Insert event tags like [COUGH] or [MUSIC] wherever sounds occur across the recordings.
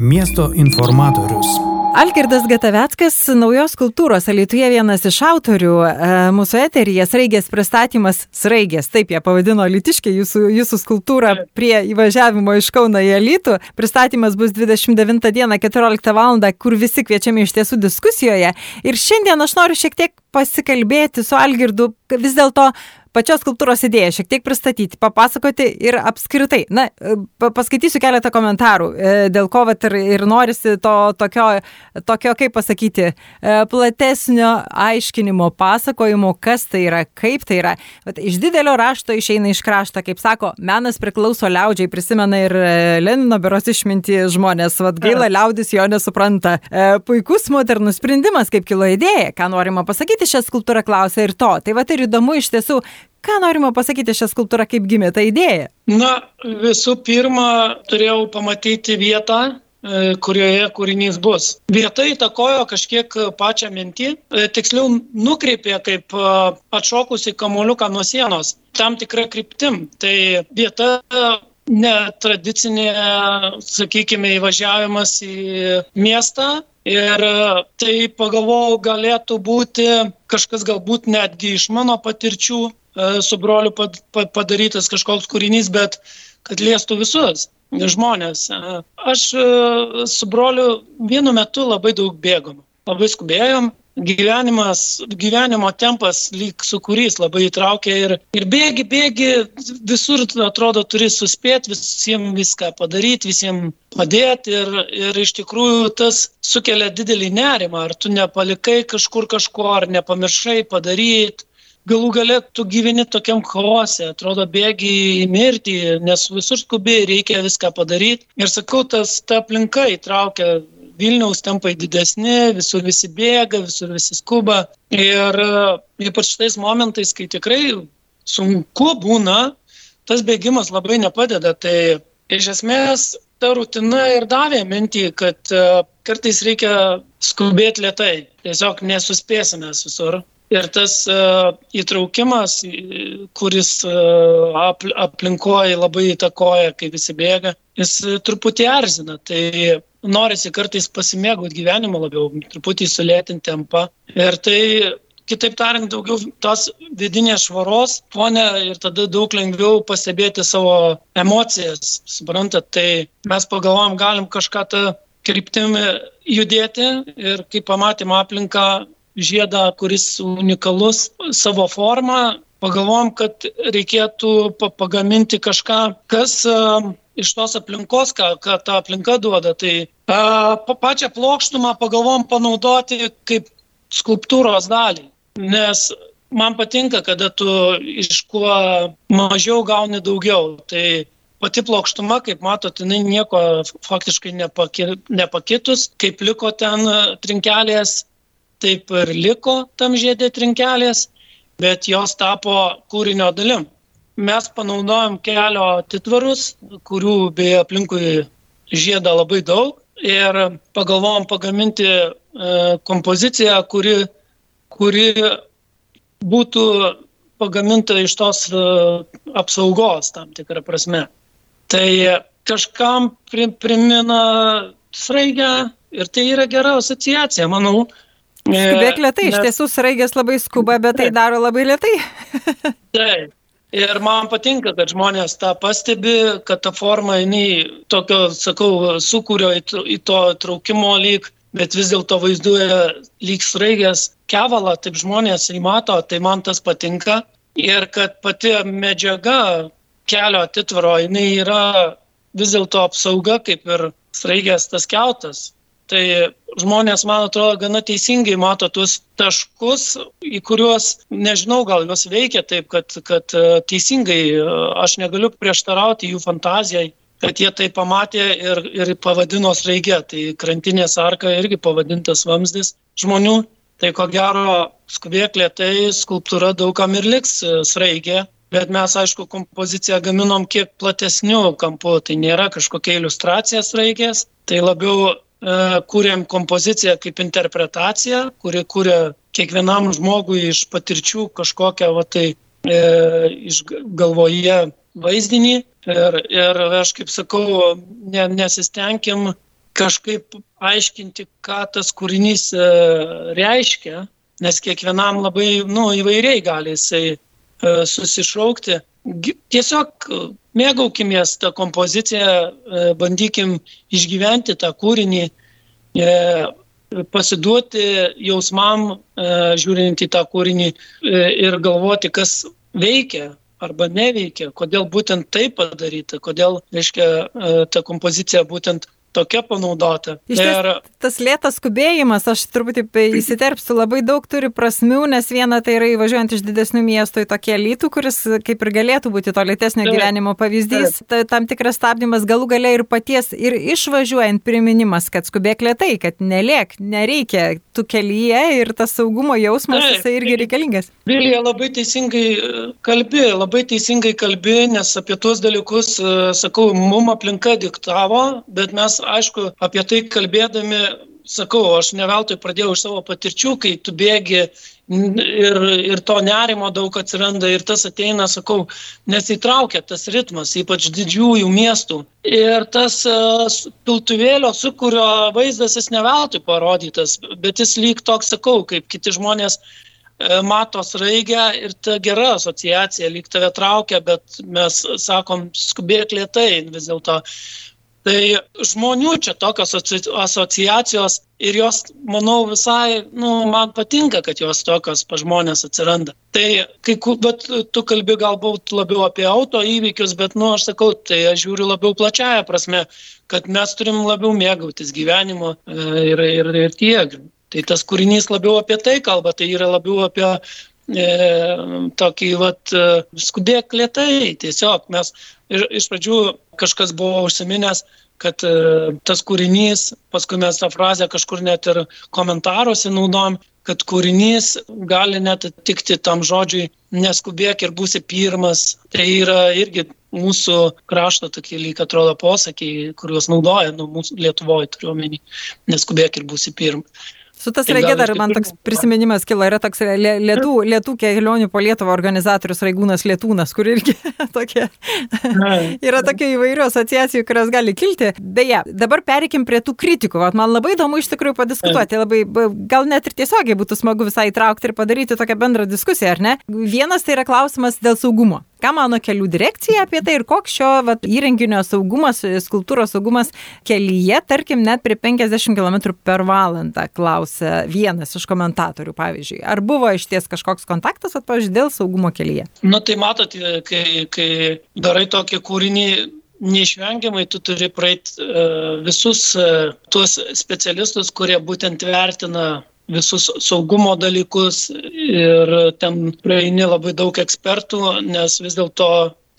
Miesto informatorius. Algirdas Gataveckas, naujos kultūros Alietuje vienas iš autorių, e, mūsų eteryje Sraigės pristatymas, Sraigės, taip jie pavadino Litiškė, jūsų, jūsų skultūra prie įvažiavimo iš Kauna į Alitų. Pristatymas bus 29 dieną 14 val. kur visi kviečiami iš tiesų diskusijoje. Ir šiandien aš noriu šiek tiek pasikalbėti su Algirdu vis dėlto pačios skulptūros idėją šiek tiek pristatyti, papasakoti ir apskritai. Na, e, paskaitysiu keletą komentarų, e, dėl ko vat ir, ir norisi to tokio, tokio, kaip pasakyti, e, platesnio aiškinimo, pasakojimo, kas tai yra, kaip tai yra. Vat, iš didelio rašto išeina iš krašto, kaip sako, menas priklauso liaudžiai, prisimena ir Lenino beros išminti žmonės, vad gaila, liaudis jo nesupranta. Puikus modernus sprendimas, kaip kilo idėja, ką norima pasakyti, šią skulptūrą klausia ir to. Tai va ir įdomu iš tiesų, Ką norima pasakyti šią skulptūrą, kaip gimė ta idėja? Na, visų pirma, turėjau pamatyti vietą, e, kurioje kūrinys bus. Vieta įtakojo kažkiek pačią mintį, e, tiksliau nukreipė kaip e, atšokusi kamuoliuką nuo sienos, tam tikrą kryptim. Tai vieta netradicinė, sakykime, įvažiavimas į miestą. Ir tai pagalvojau, galėtų būti kažkas galbūt netgi iš mano patirčių, su broliu padarytas kažkoks kūrinys, bet kad liestų visus žmonės. E, aš e, su broliu vienu metu labai daug bėgom, labai skubėjom, gyvenimas, gyvenimo tempas lyg sukūrys labai įtraukia ir, ir bėgi, bėgi, visur atrodo turi suspėti, visiems viską padaryti, visiems padėti ir, ir iš tikrųjų tas sukelia didelį nerimą, ar tu nepalikai kažkur kažko, ar nepamiršai padaryti, galų gale tu gyveni tokiam chaose, atrodo bėgi į mirtį, nes visur skubiai reikia viską padaryti. Ir sakau, tas ta aplinka įtraukia Vilniaus tempai didesni, visur visi bėga, visur visi skuba. Ir e, ypač tais momentais, kai tikrai sunku būna, tas bėgimas labai nepadeda. Tai iš esmės ta rutina ir davė mintį, kad e, kartais reikia skubėti lietai. Tiesiog nesuspėsime visur. Ir tas uh, įtraukimas, kuris ap, aplinkoje labai įtakoja, kai visi bėga, jis truputį erzina. Tai norisi kartais pasimėgauti gyvenimu labiau, truputį sulėtinti tempą. Ir tai, kitaip tariant, daugiau tos vidinės švaros fone ir tada daug lengviau pastebėti savo emocijas. Suprantat, tai mes pagalvojom, galim kažką tą kryptimį judėti ir kai pamatėm aplinką, žiedą, kuris unikalus savo formą, pagalvom, kad reikėtų pagaminti kažką, kas iš tos aplinkos, ką, ką ta aplinka duoda. Tai a, pačią plokštumą pagalvom panaudoti kaip skulptūros dalį. Nes man patinka, kada tu iš kuo mažiau gauni daugiau. Tai pati plokštuma, kaip matot, jinai nieko faktiškai nepakitus, kaip liko ten trinkelės taip ir liko tam žiedė trinkelės, bet jos tapo kūrinio dalim. Mes panaudojom kelio titvarus, kurių beje aplinkui žiedą labai daug ir pagalvojom pagaminti e, kompoziciją, kuri, kuri būtų pagaminta iš tos e, apsaugos tam tikrą prasme. Tai kažkam primina sraigę ir tai yra gera asociacija, manau, Skubėk lietai, nes... iš tiesų sraigės labai skuba, bet tai daro labai lietai. [LAUGHS] Taip. Ir man patinka, kad žmonės tą pastebi, kad ta forma, jinai tokio, sakau, sukūrio į, į to traukimo lyg, bet vis dėlto vaizduoja lyg sraigės kevalą, taip žmonės jį mato, tai man tas patinka. Ir kad pati medžiaga kelio atitvaro, jinai yra vis dėlto apsauga, kaip ir sraigės tas keltas. Tai žmonės, man atrodo, gana teisingai mato tuos taškus, į kuriuos, nežinau, gal juos veikia taip, kad, kad e, teisingai e, aš negaliu prieštarauti jų fantazijai, kad jie tai pamatė ir, ir pavadino sraigė. Tai krantinės arka irgi pavadintas vamzdis žmonių. Tai ko gero, skubėk lietai, skulptūra daugam ir liks e, sraigė. Bet mes, aišku, kompoziciją gaminom kiek platesnių kampų. Tai nėra kažkokia iliustracija sraigės, tai labiau kūrėm kompoziciją kaip interpretaciją, kuri kūrė kiekvienam žmogui iš patirčių kažkokią, va tai, e, iš galvoje vaizdinį. Ir, ir aš kaip sakau, ne, nesistengim kažkaip aiškinti, ką tas kūrinys e, reiškia, nes kiekvienam labai nu, įvairiai gali jisai e, susišaukti. Tiesiog mėgaukimės tą kompoziciją, bandykim išgyventi tą kūrinį, pasiduoti jausmam, žiūrint į tą kūrinį ir galvoti, kas veikia arba neveikia, kodėl būtent tai padaryta, kodėl, reiškia, ta kompozicija būtent tokia panaudota. Iš ties, ir... tas lėtas skubėjimas, aš truputį įsiterpsiu, labai daug turi prasmių, nes viena tai yra įvažiuojant iš didesnių miestų į tokį lytų, kuris kaip ir galėtų būti to lėtesnio taip, gyvenimo pavyzdys, taip. tam tikras stabdymas galų gale ir paties, ir išvažiuojant priminimas, kad skubėk lėtai, kad nelėk, nereikia tu kelyje ir tas saugumo jausmas taip, jisai irgi reikalingas. Vilija labai teisingai e, kalbi, labai teisingai kalbi, nes apie tuos dalykus, e, sakau, mum aplinka diktavo, bet mes aišku, apie tai kalbėdami, sakau, aš ne veltui pradėjau iš savo patirčių, kai tu bėgi ir, ir to nerimo daug atsiranda ir tas ateina, sakau, nesitraukia tas ritmas, ypač didžiųjų miestų. Ir tas uh, piltuvėlio, su kurio vaizdas jis ne veltui parodytas, bet jis lyg toks, sakau, kaip kiti žmonės uh, mato sraigę ir ta gera asociacija lyg tave traukia, bet mes sakom, skubėk lietai vis dėlto. Tai žmonių čia tokios asociacijos ir jos, manau, visai, nu, man patinka, kad jos tokios pa žmonės atsiranda. Tai, kai, bet tu kalbi galbūt labiau apie auto įvykius, bet, nu, aš sakau, tai aš žiūriu labiau plačiaja prasme, kad mes turim labiau mėgautis gyvenimu e, ir, ir, ir tiek. Tai tas kūrinys labiau apie tai kalba, tai yra labiau apie e, tokį, vat, e, skubėk lietai, tiesiog mes ir iš pradžių kažkas buvo užsiminęs, kad e, tas kūrinys, paskui mes tą frazę kažkur net ir komentaruose naudojam, kad kūrinys gali net tikti tam žodžiui neskubėk ir būsi pirmas. Tai yra irgi mūsų krašto tokie lyg atrodo posakiai, kuriuos naudoja, nu, mūsų Lietuvoje turiuomenį, neskubėk ir būsi pirmas. Su tas regė dar man toks prisiminimas kilo, yra toks lietų, lietų kelionių po Lietuvą organizatorius Raigūnas Lietūnas, kur irgi [LAUGHS] tokie, yra tokie įvairių asociacijų, kurios gali kilti. Beje, dabar perikim prie tų kritikų. Vat man labai įdomu iš tikrųjų padiskutuoti, labai, gal net ir tiesiogiai būtų smagu visai įtraukti ir padaryti tokią bendrą diskusiją, ar ne? Vienas tai yra klausimas dėl saugumo. Ką mano kelių direkcija apie tai ir koks šio vat, įrenginio saugumas, skultūros saugumas kelyje, tarkim, net prie 50 km per valandą, klausia vienas iš komentatorių, pavyzdžiui. Ar buvo iš ties kažkoks kontaktas, at, pavyzdžiui, dėl saugumo kelyje? Na tai matot, kai, kai darai tokį kūrinį, neišvengiamai tu turi praeiti uh, visus uh, tuos specialistus, kurie būtent vertina visus saugumo dalykus ir ten praeini labai daug ekspertų, nes vis dėlto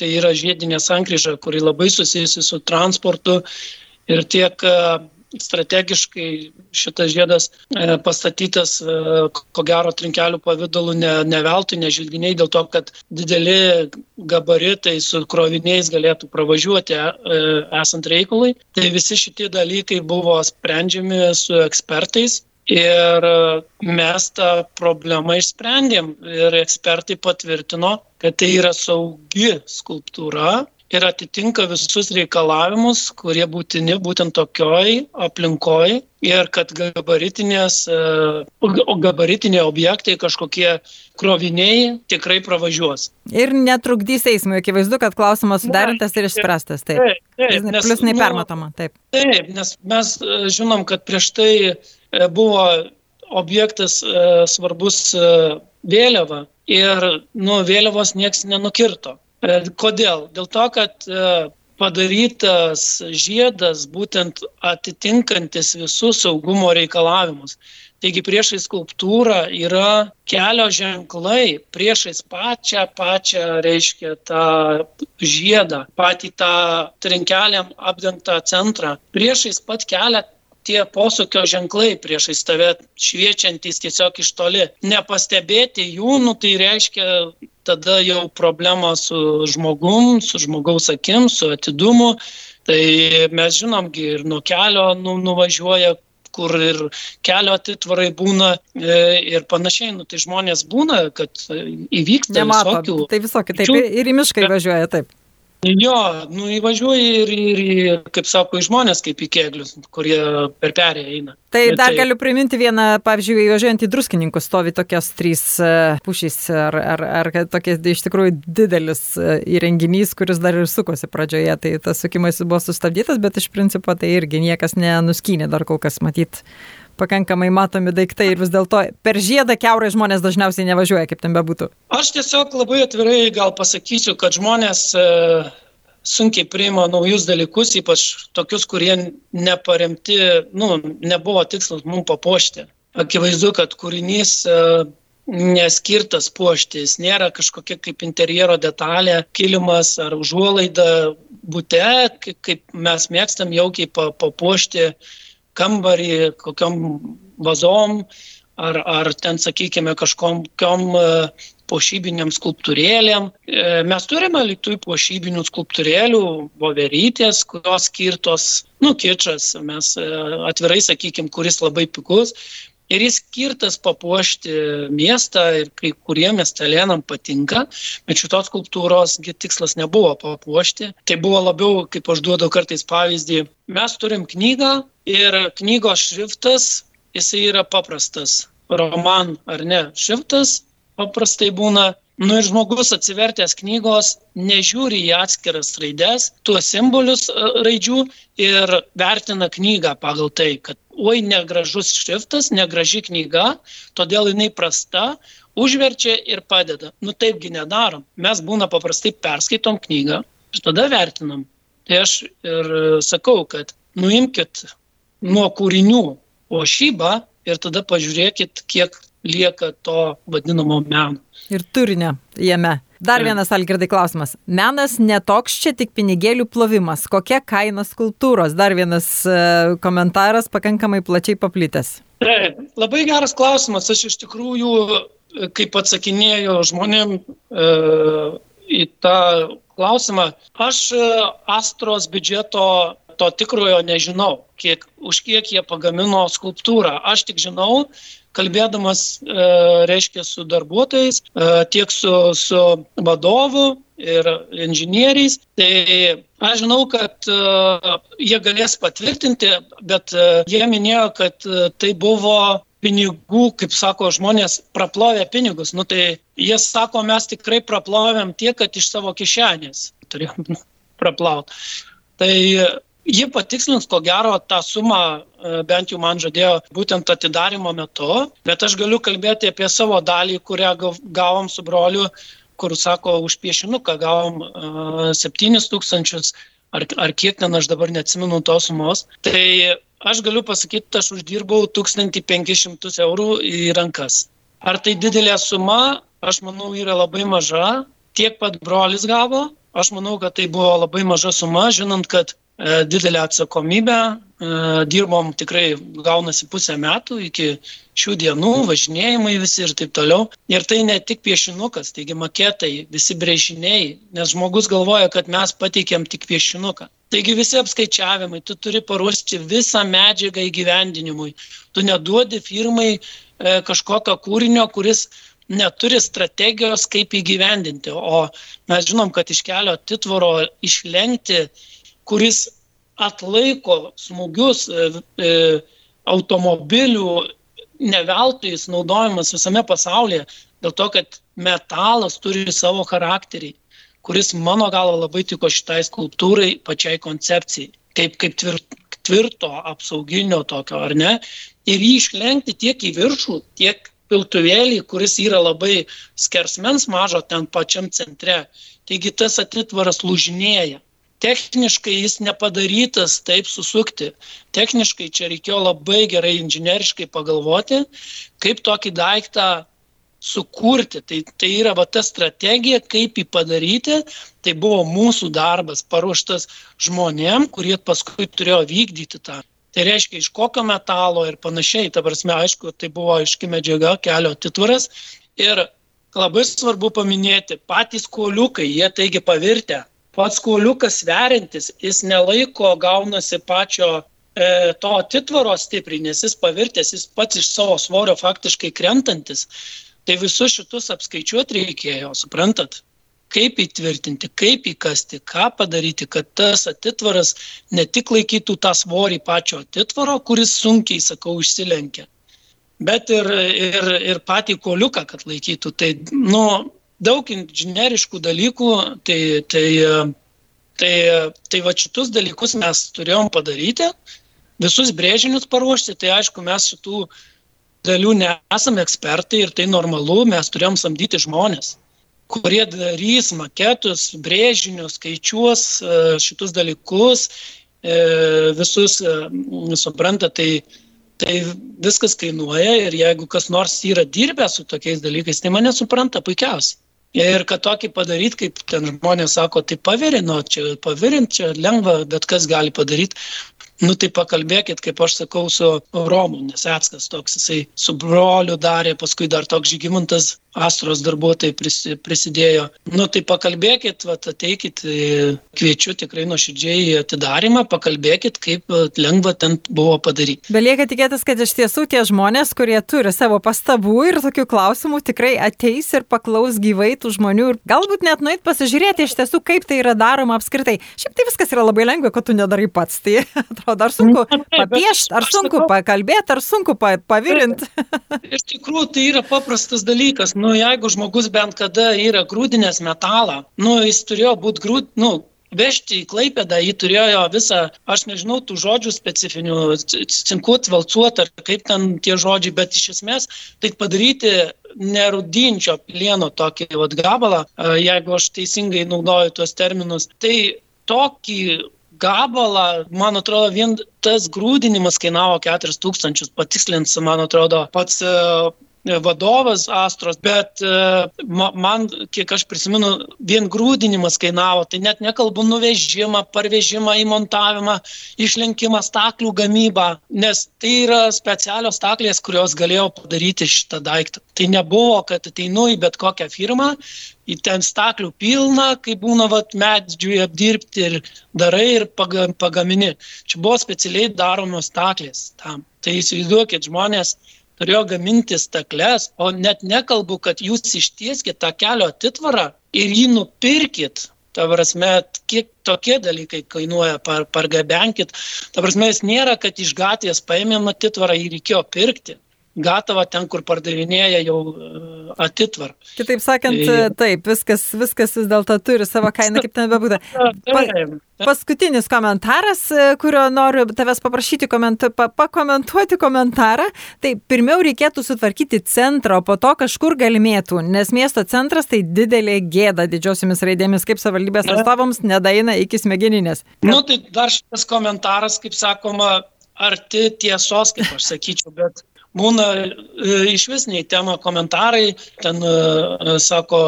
tai yra žiedinė sankryža, kuri labai susijusi su transportu ir tiek e, strategiškai šitas žiedas e, pastatytas, e, ko gero, trinkelių pavydalu ne, ne veltui, ne žilginiai, dėl to, kad dideli gabaritai su kroviniais galėtų pravažiuoti esant reikalui. Tai visi šitie dalykai buvo sprendžiami su ekspertais Ir mes tą problemą išsprendėm ir ekspertai patvirtino, kad tai yra saugi skulptūra ir atitinka visus reikalavimus, kurie būtini būtent tokioj aplinkoj ir kad gabaritinės, gabaritiniai objektai, kažkokie kroviniai tikrai pravažiuos. Ir netrukdys eismui, akivaizdu, kad klausimas sudarintas ir išspręstas. Taip, taip, taip nes, plus nepermatoma. Taip. taip, nes mes e, žinom, kad prieš tai E, buvo objektas e, svarbus e, vėliava ir nu, vėliavos nieks nenukirto. Kodėl? Dėl to, kad padarytas žiedas būtent atitinkantis visus saugumo reikalavimus. Taigi priešais skulptūrą yra kelio ženklai, priešais pačią, pačią, reiškia, tą žiedą, patį tą trinkeliam apdengtą centrą. Priešais pat kelią tie posūkio ženklai priešais tave šviečiantys tiesiog iš toli. Nepastebėti jų, nu, tai reiškia tada jau problema su žmogum, su žmogaus akim, su atidumu. Tai mes žinomgi ir nuo kelio nu, nuvažiuoja kur ir kelio atitvarai būna e, ir panašiai. Nu, tai žmonės būna, kad įvyksta Nemato, visokių. Tai visokių, taip, ir į mišką važiuoja, taip. Jo, nu įvažiuoji ir, ir, kaip sako, į žmonės kaip į kėglius, kurie per perėją eina. Tai Ir dar galiu priminti vieną, pavyzdžiui, įvažiuojant į druskininkus stovi tokios trys e, pušys ar, ar, ar tokie iš tikrųjų didelis e, įrenginys, kuris dar ir sukosi pradžioje, tai tas sukimas buvo sustabdytas, bet iš principo tai irgi niekas nenuskynė dar kol kas matyt pakankamai matomi daiktai ir vis dėlto per žiedą keurai žmonės dažniausiai nevažiuoja, kaip ten bebūtų. Aš tiesiog labai atvirai gal pasakysiu, kad žmonės e, sunkiai priima naujus dalykus, ypač tokius, kurie neparemti, nu, nebuvo tikslas mums papuošti. Akivaizdu, kad kūrinys e, neskirtas puošti, jis nėra kažkokia kaip interjero detalė, kilimas ar užuolaida būte, kaip mes mėgstam jaukiai papuošti kambarį kokiam vazom ar, ar ten, sakykime, kažkom pošybiniam skulptūrėlėm. E, mes turime liktui pošybinių skulptūrėlių, voverytės, kurios skirtos, nu, kičas, mes e, atvirai sakykim, kuris labai pigus. Ir jis skirtas papuošti miestą ir kai kurie miestelėnam patinka, bet šitos skulptūros tikslas nebuvo papuošti. Tai buvo labiau, kaip aš duodu kartais pavyzdį, mes turim knygą ir knygos šriftas, jisai yra paprastas. Roman ar ne šriftas, paprastai būna, nu ir žmogus atsivertęs knygos nežiūri į atskiras raides, tuos simbolius e, raidžių ir vertina knygą pagal tai, kad oi negražus šriftas, negraži knyga, todėl jinai prasta, užverčia ir padeda. Nu taipgi nedarom. Mes būna paprastai perskaitom knygą ir tada vertinam. Tai aš ir sakau, kad nuimkit nuo kūrinių ošybą ir tada pažiūrėkit, kiek lieka to vadinamo meno. Ir turinio jame. Dar vienas Algirdai klausimas. Menas netoks čia tik pinigėlių plovimas. Kokia kaina skultūros? Dar vienas uh, komentaras pakankamai plačiai paplitęs. Taip, labai geras klausimas. Aš iš tikrųjų, kaip atsakinėjau žmonėm uh, į tą klausimą, aš uh, Astros biudžeto to tikrojo nežinau, kiek, už kiek jie pagamino skulptūrą. Aš tik žinau, kalbėdamas, e, reiškia, su darbuotojais, e, tiek su, su vadovu ir inžinieriais. Tai aš žinau, kad e, jie galės patvirtinti, bet jie minėjo, kad tai buvo pinigų, kaip sako žmonės, praplovė pinigus. Nu tai jie sako, mes tikrai praplovėm tiek, kad iš savo kišenės turėjom [LAUGHS] praplauti. Tai Ji patikslins, ko gero, tą sumą e, bent jau man žadėjo būtent atidarimo metu, bet aš galiu kalbėti apie savo dalį, kurią gavom su broliu, kur sako, už piešinuką gavom uh, e, 7 tūkstančius ar, ar kiek ten aš dabar neatsimenu tos sumos. Tai aš galiu pasakyti, aš uždirbau 1500 eurų į rankas. Ar tai didelė suma, aš manau, yra labai maža. Tiek pat brolis gavo, aš manau, kad tai buvo labai maža suma, žinant, kad didelę atsakomybę, e, dirbom tikrai gaunasi pusę metų iki šių dienų, važinėjimai visi ir taip toliau. Ir tai ne tik piešinukas, taigi maketai, visi brėžiniai, nes žmogus galvoja, kad mes pateikėm tik piešinuką. Taigi visi apskaičiavimai, tu turi paruošti visą medžiagą įgyvendinimui. Tu neduodi firmai e, kažkokio kūrinio, kuris neturi strategijos, kaip įgyvendinti. O mes žinom, kad iš kelio titvoro išlenkti kuris atlaiko smūgius e, e, automobilių, neveltui jis naudojamas visame pasaulyje, dėl to, kad metalas turi savo charakterį, kuris mano galva labai tiko šitai skulptūrai, pačiai koncepcijai, kaip, kaip tvirt, tvirto apsauginio tokio, ar ne, ir jį išlenkti tiek į viršų, tiek piltuvėlį, kuris yra labai skersmens mažo ten pačiam centre. Taigi tas atitvaras lūžinėja techniškai jis nepadarytas taip susukti. Techniškai čia reikėjo labai gerai inžinieriškai pagalvoti, kaip tokį daiktą sukurti. Tai, tai yra va ta strategija, kaip jį padaryti. Tai buvo mūsų darbas, paruoštas žmonėm, kurie paskui turėjo vykdyti tą. Tai reiškia, iš kokio metalo ir panašiai. Ta prasme, aišku, tai buvo aiški medžiaga, kelio titvaras. Ir labai svarbu paminėti, patys koliukai, jie taigi pavirtę pats kauliukas sveriantis, jis nelaiko gaunasi pačio e, to atitvaro stipriai, nes jis pavirtęs, jis pats iš savo svorio faktiškai krentantis. Tai visus šitus apskaičiuoti reikėjo, suprantat? kaip įtvirtinti, kaip įkasti, ką padaryti, kad tas atitvaras ne tik laikytų tą svorį pačio atitvaro, kuris sunkiai, sakau, išsilenkia, bet ir, ir, ir patį koliuką, kad laikytų. Tai, nu, daug inžinieriškų dalykų, tai, tai, tai, tai va šitus dalykus mes turėjom padaryti, visus brėžinius paruošti, tai aišku, mes šitų dalių nesame ekspertai ir tai normalu, mes turėjom samdyti žmonės kurie darys maketus, brėžinius, skaičiuos e, šitus dalykus, e, visus, e, supranta, tai, tai viskas kainuoja ir jeigu kas nors yra dirbęs su tokiais dalykais, tai mane supranta puikiausiai. Ir kad tokį padaryti, kaip ten žmonės sako, tai pavirino, čia pavirint, čia lengva, bet kas gali padaryti. Nu tai pakalbėkit, kaip aš sakau, su Romu, nes Etskas toks, jisai su broliu darė, paskui dar toks žygimuntas Astros darbuotojai prisidėjo. Nu tai pakalbėkit, vat, ateikit, e, kviečiu tikrai nuoširdžiai į atidarimą, pakalbėkit, kaip lengva ten buvo padaryti. Belieka tikėtis, kad iš tiesų tie žmonės, kurie turi savo pastabų ir tokių klausimų, tikrai ateis ir paklaus gyvai tų žmonių ir galbūt net nueit pasižiūrėti iš tiesų, kaip tai yra daroma apskritai. Šiaip tai viskas yra labai lengva, kad tu nedarai pats. Tai [LAUGHS] atrodo, ar sunku [LAUGHS] papiešti, ar sunku pakalbėti, ar sunku pavirinti. Iš tikrųjų, tai yra paprastas dalykas nu, jeigu žmogus bent kada yra grūdinės metalą, nu, jis turėjo būti grūd, nu, vežti į Klaipėdą, jį turėjo visą, aš nežinau tų žodžių specifinių, cinkut, valcuot ar kaip ten tie žodžiai, bet iš esmės tai padaryti nerudinčio plieno tokį vat, gabalą, jeigu aš teisingai naudoju tuos terminus, tai tokį gabalą, man atrodo, vien tas grūdinimas kainavo 4000, patikslins, man atrodo, pats vadovas Astros, bet e, man, kiek aš prisimenu, vien grūdinimas kainavo, tai net nekalbu nuvežimą, parvežimą, įmontavimą, išlenkimą, staklių gamybą, nes tai yra specialios staklės, kurios galėjo padaryti šitą daiktą. Tai nebuvo, kad ateinu į bet kokią firmą, į ten staklių pilną, kai būna vat, medžiui apdirbti ir darai ir pagamini. Čia buvo specialiai daromos staklės tam. Tai įsivaizduokit, žmonės turėjo gaminti stakles, o net nekalbu, kad jūs ištieskit tą kelio atitvarą ir jį nupirkit. Ta prasme, kiek tokie dalykai kainuoja, par, pargabenkit. Ta prasme, jis nėra, kad iš gatvės paėmėm atitvarą ir reikėjo pirkti gatava ten, kur pardavinėja jau e, atitvar. Kitaip sakant, tai, taip, viskas, viskas vis dėlto turi savo kainą, kaip ten bebūtų. Pa, paskutinis komentaras, e, kurio noriu tavęs paprašyti komentu, pa, pakomentuoti komentarą. Tai pirmiau reikėtų sutvarkyti centrą, o po to kažkur galimėtų, nes miesto centras tai didelė gėda didžiosiomis raidėmis, kaip savivaldybės atstovams nedaina iki smegeninės. Na, nu, tai dar šitas komentaras, kaip sakoma, arti tiesos, kaip aš sakyčiau, bet būna e, iš vis nei tema komentarai, ten e, e, sako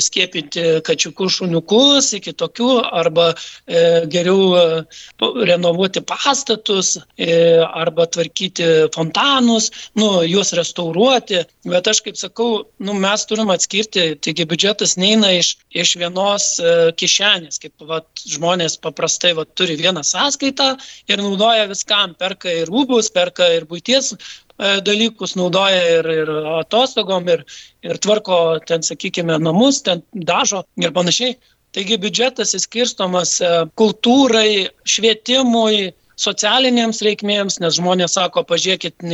skiepinti kačiukus, šuniukus iki tokių, arba geriau renovuoti pastatus, arba tvarkyti fontanus, nu, juos restauruoti. Bet aš kaip sakau, nu, mes turim atskirti, taigi biudžetas neina iš, iš vienos kišenės, kaip va, žmonės paprastai va, turi vieną sąskaitą ir naudoja viskam, perka ir rūbus, perka ir būties E, dalykus naudoja ir, ir atostogom, ir, ir tvarko ten, sakykime, namus, ten dažo ir panašiai. Taigi biudžetas įskirstomas e, kultūrai, švietimui, socialinėms reikmėms, nes žmonės sako, pažiūrėkit,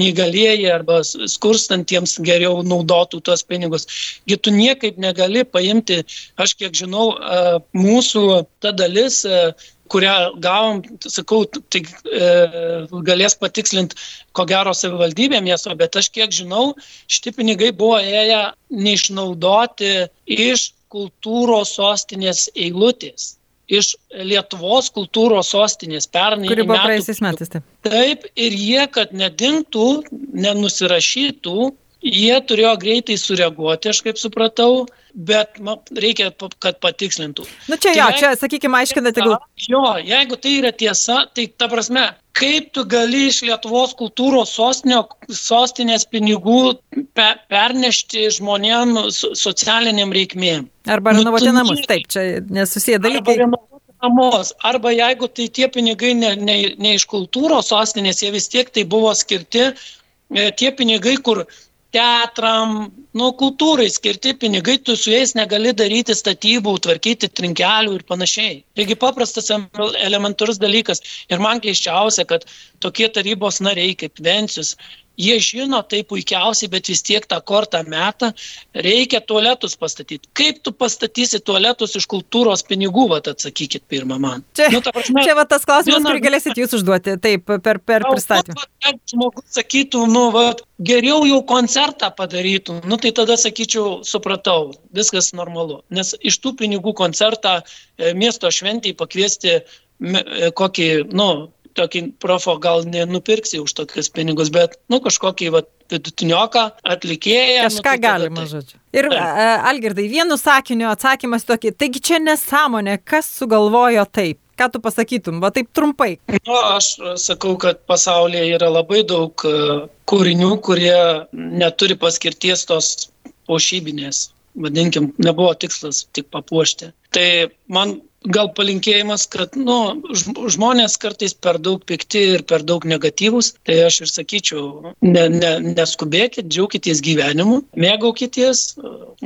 neįgalieji arba skurstantiems geriau naudotų tuos pinigus. Gi tu niekaip negali paimti, aš kiek žinau, e, mūsų ta dalis kurią gavom, sakau, tai e, galės patikslinti, ko gero savivaldybė miesto, bet aš kiek žinau, šitie pinigai buvo ėję neišnaudoti iš kultūros sostinės eilutės iš Lietuvos kultūros sostinės pernai. Kuri buvo praėjusiais metais. Taip. taip, ir jie, kad nedingtų, nenusirašytų, Jie turėjo greitai sureaguoti, aš kaip supratau, bet man reikia, kad patikslintų. Na nu čia tai jo, čia, sakykime, aiškinate gal. Jo, jeigu tai yra tiesa, tai ta prasme, kaip tu gali iš Lietuvos kultūros sostinio, sostinės pinigų pe, pernešti žmonėm socialiniam reikmėm. Arba nu, renovuoti namus, taip, čia nesusiję dalykai. Arba namus. Arba jeigu tai tie pinigai ne, ne, ne iš kultūros sostinės, jie vis tiek tai buvo skirti, e, tie pinigai, kur teatram, nu, kultūrai skirti pinigai, tu su jais negali daryti statybų, tvarkyti trinkelių ir panašiai. Taigi paprastas elementarus dalykas. Ir man keiščiausia, kad tokie tarybos nariai kaip Vencius, jie žino tai puikiausiai, bet vis tiek tą kortą metą, reikia tualetus pastatyti. Kaip tu pastatysi tualetus iš kultūros pinigų, vat atsakykit pirmą man. Čia, nu, prasme, čia va tas klausimas, viena, kurį galėsit jūs užduoti, taip, per, per pristatymą. Žmogus sakytų, nu, va, geriau jau koncertą padarytų, nu, tai tada sakyčiau, supratau, viskas normalu. Nes iš tų pinigų koncertą e, miesto šventį pakviesti e, kokį, nu, tokį profo gal nenupirksi už tokius pinigus, bet, nu, kažkokį va, vidutinioką atlikėją. Nu, Kažką nu, tai galima, tai. žodžiu. Ir tai. Algirdai, vienu sakiniu atsakymas tokį, taigi čia nesąmonė, kas sugalvojo taip? Ką tu pasakytum, va taip trumpai? Nu, aš sakau, kad pasaulyje yra labai daug kūrinių, kurie neturi paskirties tos pošybinės vadinkim, nebuvo tikslas tik papuošti. Tai man gal palinkėjimas, kad nu, žmonės kartais per daug pikti ir per daug negatyvus, tai aš ir sakyčiau, ne, ne, neskubėkit, džiaukitės gyvenimu, mėgaukitės,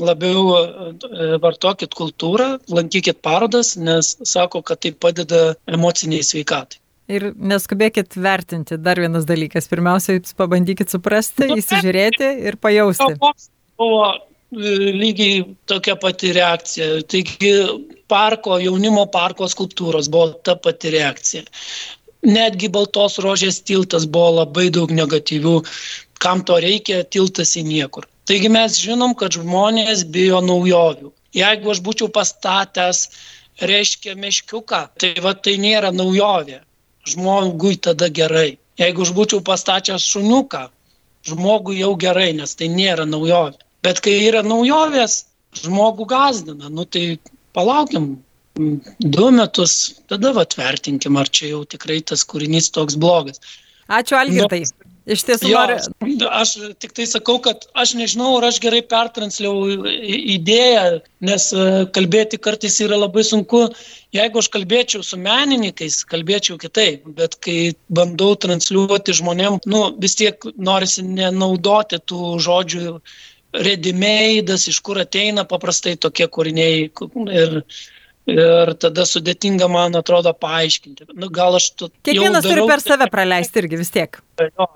labiau e, vartokit kultūrą, lankykit parodas, nes sako, kad tai padeda emociniai sveikatai. Ir neskubėkit vertinti. Dar vienas dalykas. Pirmiausia, jūs pabandykit suprasti, nu, įsižiūrėti ir pajausti. Buvo lygiai tokia pati reakcija. Taigi parko, jaunimo parko skulptūros buvo ta pati reakcija. Netgi Baltos rožės tiltas buvo labai daug negatyvių, kam to reikia, tiltas į niekur. Taigi mes žinom, kad žmonės bijo naujovių. Jeigu aš būčiau pastatęs, reiškia, meškiuką, tai va tai nėra naujovė. Žmogui tada gerai. Jeigu aš būčiau pastatęs šuniuką, žmogui jau gerai, nes tai nėra naujovė. Bet kai yra naujovės, žmogų gazdina, nu tai palaukiam du metus, tada atvertinkim, ar čia jau tikrai tas kūrinys toks blogas. Ačiū, Algirdai. Nu, Iš tiesų, jo, noriu. Aš tik tai sakau, kad aš nežinau, ar aš gerai pertransliau idėją, nes e, kalbėti kartais yra labai sunku. Jeigu aš kalbėčiau su menininkais, kalbėčiau kitaip, bet kai bandau transliuoti žmonėm, nu, vis tiek norisi nenaudoti tų žodžių redimeidas, iš kur ateina paprastai tokie kūriniai. Ir, ir tada sudėtinga, man atrodo, paaiškinti. Nu, gal aš tu. Kiekvienas turi per save praleisti irgi vis tiek. Jo,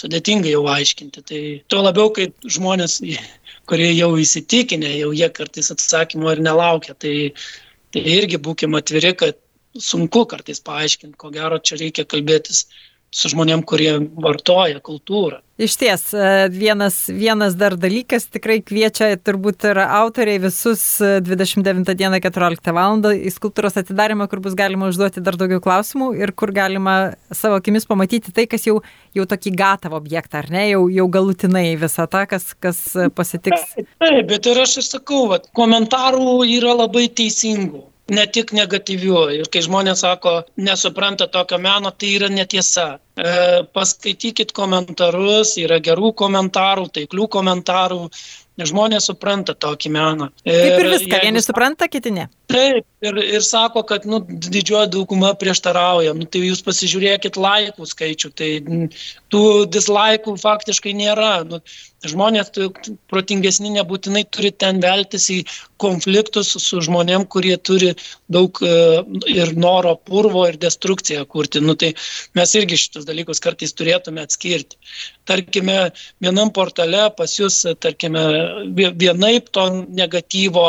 sudėtinga jau aiškinti. Tai tuo labiau, kai žmonės, kurie jau įsitikinę, jau jie kartais atsakymo ir nelaukia. Tai, tai irgi būkime atviri, kad sunku kartais paaiškinti, ko gero čia reikia kalbėtis su žmonėm, kurie vartoja kultūrą. Iš ties, e, vienas, vienas dar dalykas tikrai kviečia turbūt ir autoriai visus 29 e, dieną 14 val. į skultūros atidarimą, kur bus galima užduoti dar daugiau klausimų ir kur galima savo akimis pamatyti tai, kas jau, jau tokį gatavą objektą, ar ne, jau, jau galutinai visą tą, kas, kas pasitiks. Taip, bet ir aš ir sakau, vat, komentarų yra labai teisingų ne tik negatyvių. Ir kai žmonės sako, nesupranta tokio meno, tai yra netiesa. E, paskaitykit komentarus, yra gerų komentarų, taiklių komentarų, nes žmonės supranta tokį meną. Ir, Kaip ir viską, vieni supranta, kiti ne. Taip, ir, ir sako, kad nu, didžioji dauguma prieštarauja. Nu, tai jūs pasižiūrėkit laikų skaičių, tai tų dislaikų faktiškai nėra. Nu, žmonės protingesni nebūtinai turi ten veltis į konfliktus su žmonėm, kurie turi daug e, ir noro purvo ir destrukciją kurti. Nu, tai mes irgi šitus dalykus kartais turėtume atskirti. Tarkime, vienam portale pas jūs, tarkime, vienaip to negatyvo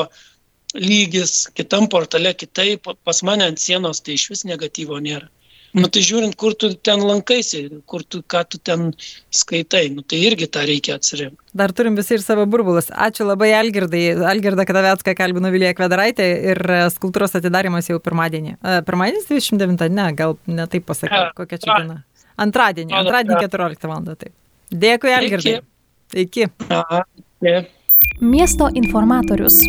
lygis, kitam portale kitaip, pas mane ant sienos tai iš vis negatyvo nėra. Nu tai žiūrint, kur tu ten lankaisi, kur tu, ką tu ten skaitai, nu tai irgi tą reikia atsirinkti. Dar turim visi ir savo burbulus. Ačiū labai Algirdai. Algirda Kadavecka kalbino Vilija Kvedaraitė ir skultūros atidarimas jau pirmadienį. E, pirmadienis 29, ne, gal ne taip pasakiau, kokia čia diena. Antradienį, antradienį 14 val. Taip. Dėkui Algirdai. Iki. Iki. Aha, Miesto informatorius.